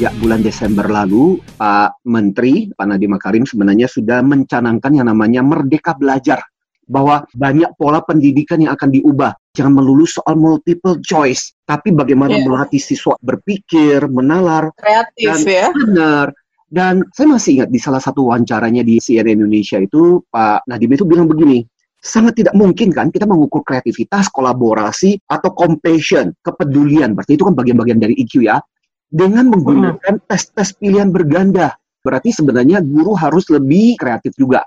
sejak bulan Desember lalu, Pak Menteri, Pak Nadiem Makarim sebenarnya sudah mencanangkan yang namanya Merdeka Belajar. Bahwa banyak pola pendidikan yang akan diubah. Jangan melulu soal multiple choice, tapi bagaimana yeah. melatih siswa berpikir, menalar, kreatif dan ya. Benar. Dan saya masih ingat di salah satu wawancaranya di CNN Indonesia itu Pak Nadiem itu bilang begini, sangat tidak mungkin kan kita mengukur kreativitas, kolaborasi, atau compassion, kepedulian. Berarti itu kan bagian-bagian dari IQ ya dengan menggunakan tes-tes pilihan berganda. Berarti sebenarnya guru harus lebih kreatif juga.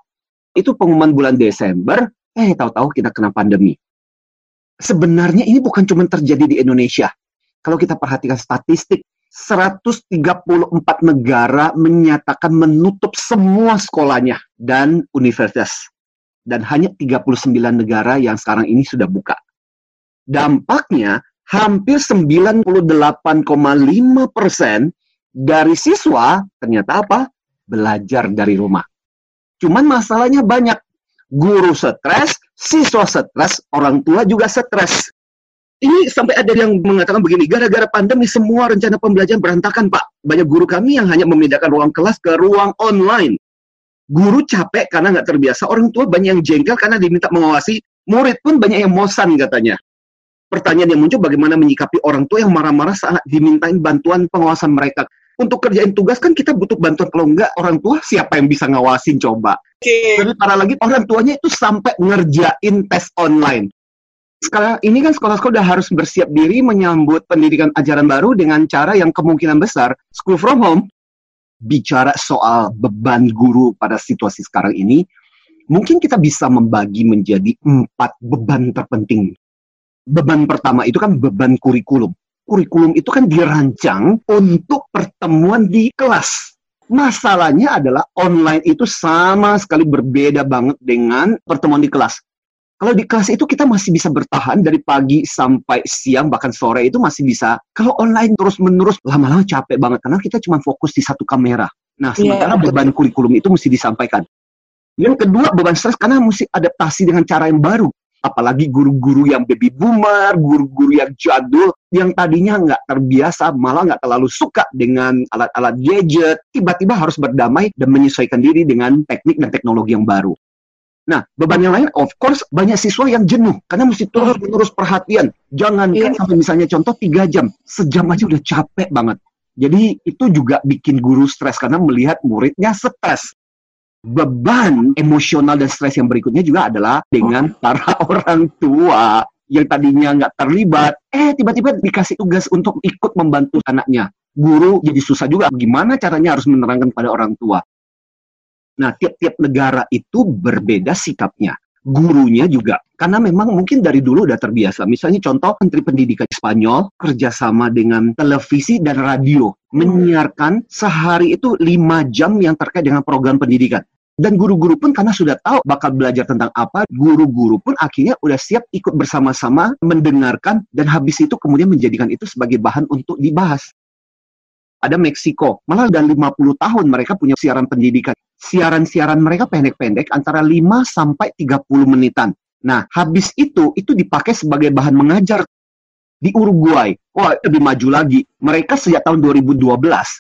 Itu pengumuman bulan Desember, eh tahu-tahu kita kena pandemi. Sebenarnya ini bukan cuma terjadi di Indonesia. Kalau kita perhatikan statistik, 134 negara menyatakan menutup semua sekolahnya dan universitas. Dan hanya 39 negara yang sekarang ini sudah buka. Dampaknya hampir 98,5 persen dari siswa ternyata apa? Belajar dari rumah. Cuman masalahnya banyak. Guru stres, siswa stres, orang tua juga stres. Ini sampai ada yang mengatakan begini, gara-gara pandemi semua rencana pembelajaran berantakan, Pak. Banyak guru kami yang hanya memindahkan ruang kelas ke ruang online. Guru capek karena nggak terbiasa, orang tua banyak yang jengkel karena diminta mengawasi, murid pun banyak yang mosan katanya pertanyaan yang muncul bagaimana menyikapi orang tua yang marah-marah saat dimintain bantuan pengawasan mereka. Untuk kerjain tugas kan kita butuh bantuan kalau enggak orang tua siapa yang bisa ngawasin coba. Okay. Jadi para lagi orang tuanya itu sampai ngerjain tes online. Sekarang ini kan sekolah-sekolah udah harus bersiap diri menyambut pendidikan ajaran baru dengan cara yang kemungkinan besar school from home. Bicara soal beban guru pada situasi sekarang ini, mungkin kita bisa membagi menjadi empat beban terpenting beban pertama itu kan beban kurikulum. Kurikulum itu kan dirancang untuk pertemuan di kelas. Masalahnya adalah online itu sama sekali berbeda banget dengan pertemuan di kelas. Kalau di kelas itu kita masih bisa bertahan dari pagi sampai siang bahkan sore itu masih bisa. Kalau online terus-menerus lama-lama capek banget karena kita cuma fokus di satu kamera. Nah, iya, sementara yeah. beban kurikulum itu mesti disampaikan. Yang kedua beban stres karena mesti adaptasi dengan cara yang baru apalagi guru-guru yang baby boomer, guru-guru yang jadul, yang tadinya nggak terbiasa, malah nggak terlalu suka dengan alat-alat gadget, tiba-tiba harus berdamai dan menyesuaikan diri dengan teknik dan teknologi yang baru. Nah, beban yang lain, of course, banyak siswa yang jenuh karena mesti terus-menerus perhatian. Jangan yeah. sampai misalnya contoh tiga jam, sejam aja udah capek banget. Jadi itu juga bikin guru stres karena melihat muridnya stres beban emosional dan stres yang berikutnya juga adalah dengan para orang tua yang tadinya nggak terlibat, eh tiba-tiba dikasih tugas untuk ikut membantu anaknya. Guru jadi susah juga. Gimana caranya harus menerangkan pada orang tua? Nah, tiap-tiap negara itu berbeda sikapnya. Gurunya juga. Karena memang mungkin dari dulu udah terbiasa. Misalnya contoh Menteri Pendidikan Spanyol kerjasama dengan televisi dan radio. Menyiarkan sehari itu lima jam yang terkait dengan program pendidikan. Dan guru-guru pun karena sudah tahu bakal belajar tentang apa, guru-guru pun akhirnya udah siap ikut bersama-sama mendengarkan dan habis itu kemudian menjadikan itu sebagai bahan untuk dibahas. Ada Meksiko, malah udah 50 tahun mereka punya siaran pendidikan. Siaran-siaran mereka pendek-pendek antara 5 sampai 30 menitan. Nah, habis itu itu dipakai sebagai bahan mengajar di Uruguay. Wah, lebih maju lagi. Mereka sejak tahun 2012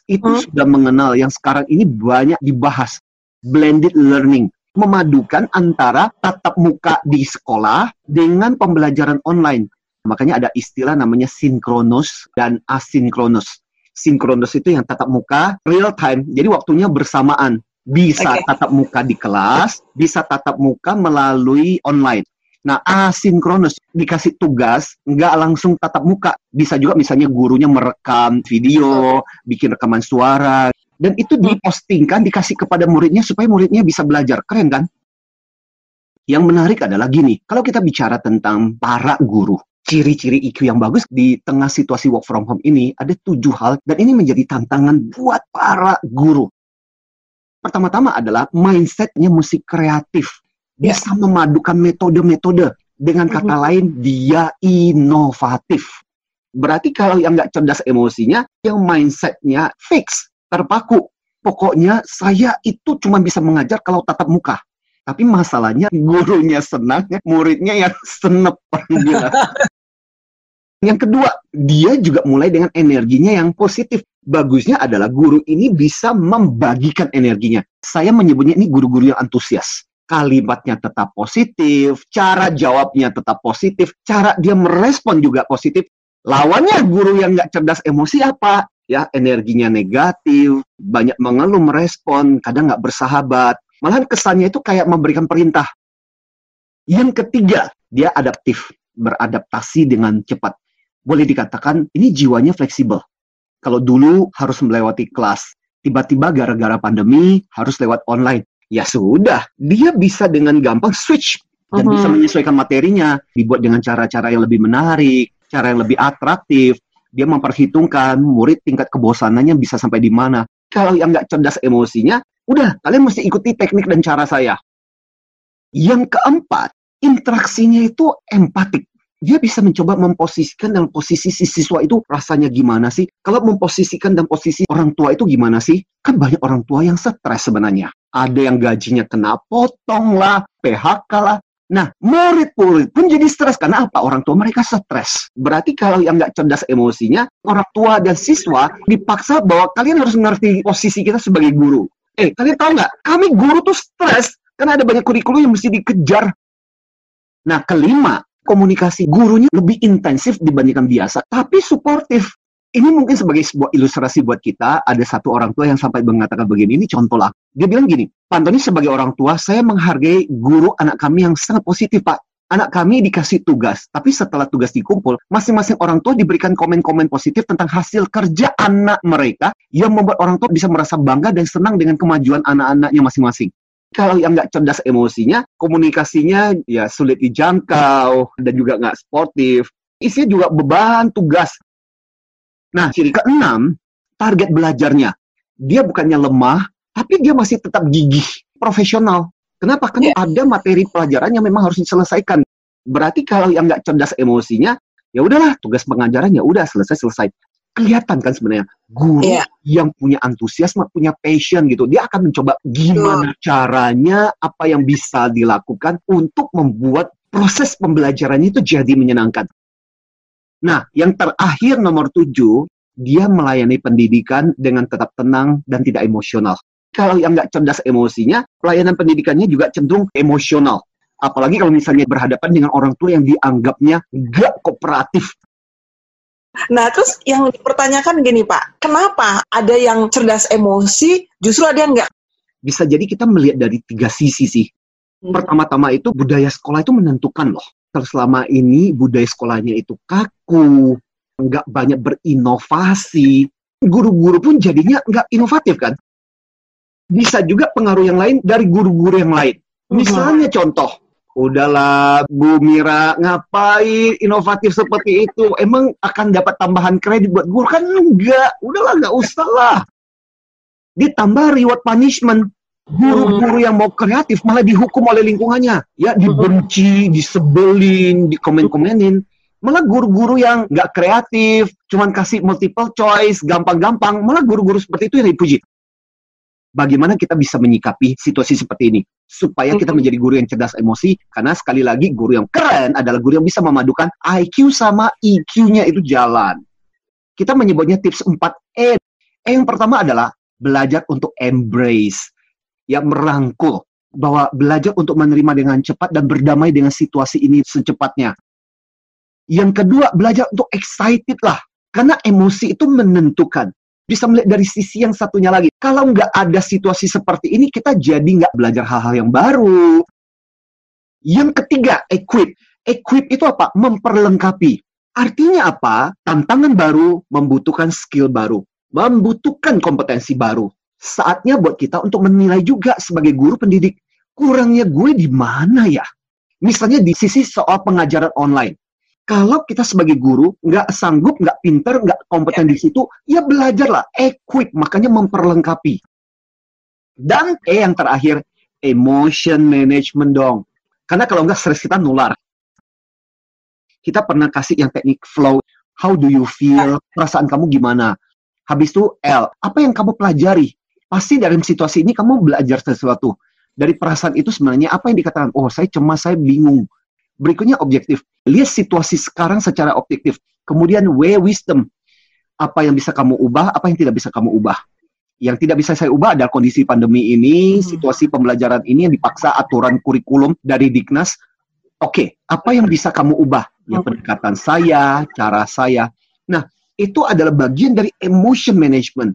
itu hmm. sudah mengenal yang sekarang ini banyak dibahas blended learning, memadukan antara tatap muka di sekolah dengan pembelajaran online. Makanya ada istilah namanya sinkronus dan asinkronus. Sinkronus itu yang tatap muka real time, jadi waktunya bersamaan. Bisa okay. tatap muka di kelas, bisa tatap muka melalui online. Nah, asinkronus dikasih tugas nggak langsung tatap muka. Bisa juga misalnya gurunya merekam video, bikin rekaman suara, dan itu dipostingkan dikasih kepada muridnya supaya muridnya bisa belajar. Keren kan? Yang menarik adalah gini kalau kita bicara tentang para guru ciri-ciri IQ yang bagus di tengah situasi work from home ini ada tujuh hal dan ini menjadi tantangan buat para guru. Pertama-tama adalah mindsetnya mesti kreatif. Ya. bisa memadukan metode-metode. Dengan kata mm-hmm. lain dia inovatif. Berarti kalau yang nggak cerdas emosinya yang mindsetnya fix terpaku. Pokoknya saya itu cuma bisa mengajar kalau tatap muka. Tapi masalahnya gurunya senang, muridnya yang senep. yang kedua, dia juga mulai dengan energinya yang positif. bagusnya adalah guru ini bisa membagikan energinya. Saya menyebutnya ini guru-guru yang antusias. Kalimatnya tetap positif, cara jawabnya tetap positif, cara dia merespon juga positif. Lawannya guru yang nggak cerdas emosi apa? Ya, energinya negatif, banyak mengeluh, merespon, kadang nggak bersahabat. Malahan kesannya itu kayak memberikan perintah. Yang ketiga, dia adaptif, beradaptasi dengan cepat. Boleh dikatakan ini jiwanya fleksibel kalau dulu harus melewati kelas, tiba-tiba gara-gara pandemi harus lewat online. Ya sudah, dia bisa dengan gampang switch dan uh-huh. bisa mhm. menyesuaikan materinya, dibuat dengan cara-cara yang lebih menarik, cara yang lebih atraktif. Dia memperhitungkan murid tingkat kebosanannya bisa sampai di mana. Kalau yang nggak cerdas emosinya, udah kalian mesti ikuti teknik dan cara saya. Yang keempat, interaksinya itu empatik dia bisa mencoba memposisikan dalam posisi si siswa itu rasanya gimana sih? Kalau memposisikan dalam posisi orang tua itu gimana sih? Kan banyak orang tua yang stres sebenarnya. Ada yang gajinya kena potong lah, PHK lah. Nah, murid-murid pun jadi stres karena apa? Orang tua mereka stres. Berarti kalau yang nggak cerdas emosinya, orang tua dan siswa dipaksa bahwa kalian harus mengerti posisi kita sebagai guru. Eh, kalian tahu nggak? Kami guru tuh stres karena ada banyak kurikulum yang mesti dikejar. Nah, kelima, komunikasi gurunya lebih intensif dibandingkan biasa, tapi suportif. Ini mungkin sebagai sebuah ilustrasi buat kita, ada satu orang tua yang sampai mengatakan begini, ini contoh lah. Dia bilang gini, Pak Antoni sebagai orang tua, saya menghargai guru anak kami yang sangat positif, Pak. Anak kami dikasih tugas, tapi setelah tugas dikumpul, masing-masing orang tua diberikan komen-komen positif tentang hasil kerja anak mereka yang membuat orang tua bisa merasa bangga dan senang dengan kemajuan anak-anaknya masing-masing. Kalau yang nggak cerdas emosinya, komunikasinya ya sulit dijangkau dan juga nggak sportif. Isinya juga beban tugas. Nah, ciri keenam, target belajarnya. Dia bukannya lemah, tapi dia masih tetap gigih, profesional. Kenapa? Karena yeah. ada materi pelajaran yang memang harus diselesaikan. Berarti kalau yang nggak cerdas emosinya, ya udahlah tugas pengajaran ya udah selesai selesai kelihatan kan sebenarnya guru yeah. yang punya antusiasme, punya passion gitu, dia akan mencoba gimana yeah. caranya, apa yang bisa dilakukan untuk membuat proses pembelajarannya itu jadi menyenangkan. Nah, yang terakhir nomor tujuh, dia melayani pendidikan dengan tetap tenang dan tidak emosional. Kalau yang nggak cerdas emosinya, pelayanan pendidikannya juga cenderung emosional. Apalagi kalau misalnya berhadapan dengan orang tua yang dianggapnya nggak kooperatif Nah, terus yang dipertanyakan gini Pak, kenapa ada yang cerdas emosi, justru ada yang enggak? Bisa jadi kita melihat dari tiga sisi sih. Hmm. Pertama-tama itu budaya sekolah itu menentukan loh. Kalau selama ini budaya sekolahnya itu kaku, nggak banyak berinovasi, guru-guru pun jadinya nggak inovatif kan? Bisa juga pengaruh yang lain dari guru-guru yang lain. Hmm. Misalnya contoh, Udahlah, Bu Mira, ngapain inovatif seperti itu? Emang akan dapat tambahan kredit buat guru? Kan enggak. Udahlah, enggak usah lah. Ditambah reward punishment. Guru-guru yang mau kreatif malah dihukum oleh lingkungannya. Ya, dibenci, disebelin, dikomen-komenin. Malah guru-guru yang nggak kreatif, cuman kasih multiple choice, gampang-gampang, malah guru-guru seperti itu yang dipuji bagaimana kita bisa menyikapi situasi seperti ini supaya kita menjadi guru yang cerdas emosi karena sekali lagi guru yang keren adalah guru yang bisa memadukan IQ sama EQ-nya itu jalan. Kita menyebutnya tips 4E. E yang pertama adalah belajar untuk embrace, yang merangkul bahwa belajar untuk menerima dengan cepat dan berdamai dengan situasi ini secepatnya. Yang kedua, belajar untuk excited lah. Karena emosi itu menentukan bisa melihat dari sisi yang satunya lagi. Kalau nggak ada situasi seperti ini, kita jadi nggak belajar hal-hal yang baru. Yang ketiga, equip. Equip itu apa? Memperlengkapi. Artinya apa? Tantangan baru membutuhkan skill baru, membutuhkan kompetensi baru. Saatnya buat kita untuk menilai juga sebagai guru pendidik, kurangnya gue di mana ya? Misalnya di sisi soal pengajaran online kalau kita sebagai guru nggak sanggup, nggak pinter, nggak kompeten di situ, ya belajarlah, equip, makanya memperlengkapi. Dan E yang terakhir, emotion management dong. Karena kalau nggak stres kita nular. Kita pernah kasih yang teknik flow, how do you feel, perasaan kamu gimana. Habis itu L, apa yang kamu pelajari? Pasti dalam situasi ini kamu belajar sesuatu. Dari perasaan itu sebenarnya apa yang dikatakan? Oh, saya cemas, saya bingung Berikutnya objektif. Lihat situasi sekarang secara objektif. Kemudian W wisdom. apa yang bisa kamu ubah, apa yang tidak bisa kamu ubah. Yang tidak bisa saya ubah adalah kondisi pandemi ini, hmm. situasi pembelajaran ini yang dipaksa aturan kurikulum dari Diknas. Oke, okay, apa yang bisa kamu ubah? Ya pendekatan saya, cara saya. Nah, itu adalah bagian dari emotion management.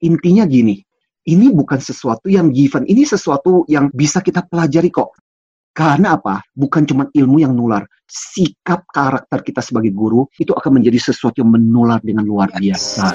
Intinya gini, ini bukan sesuatu yang given, ini sesuatu yang bisa kita pelajari kok. Karena apa? Bukan cuma ilmu yang nular. Sikap karakter kita sebagai guru itu akan menjadi sesuatu yang menular dengan luar biasa.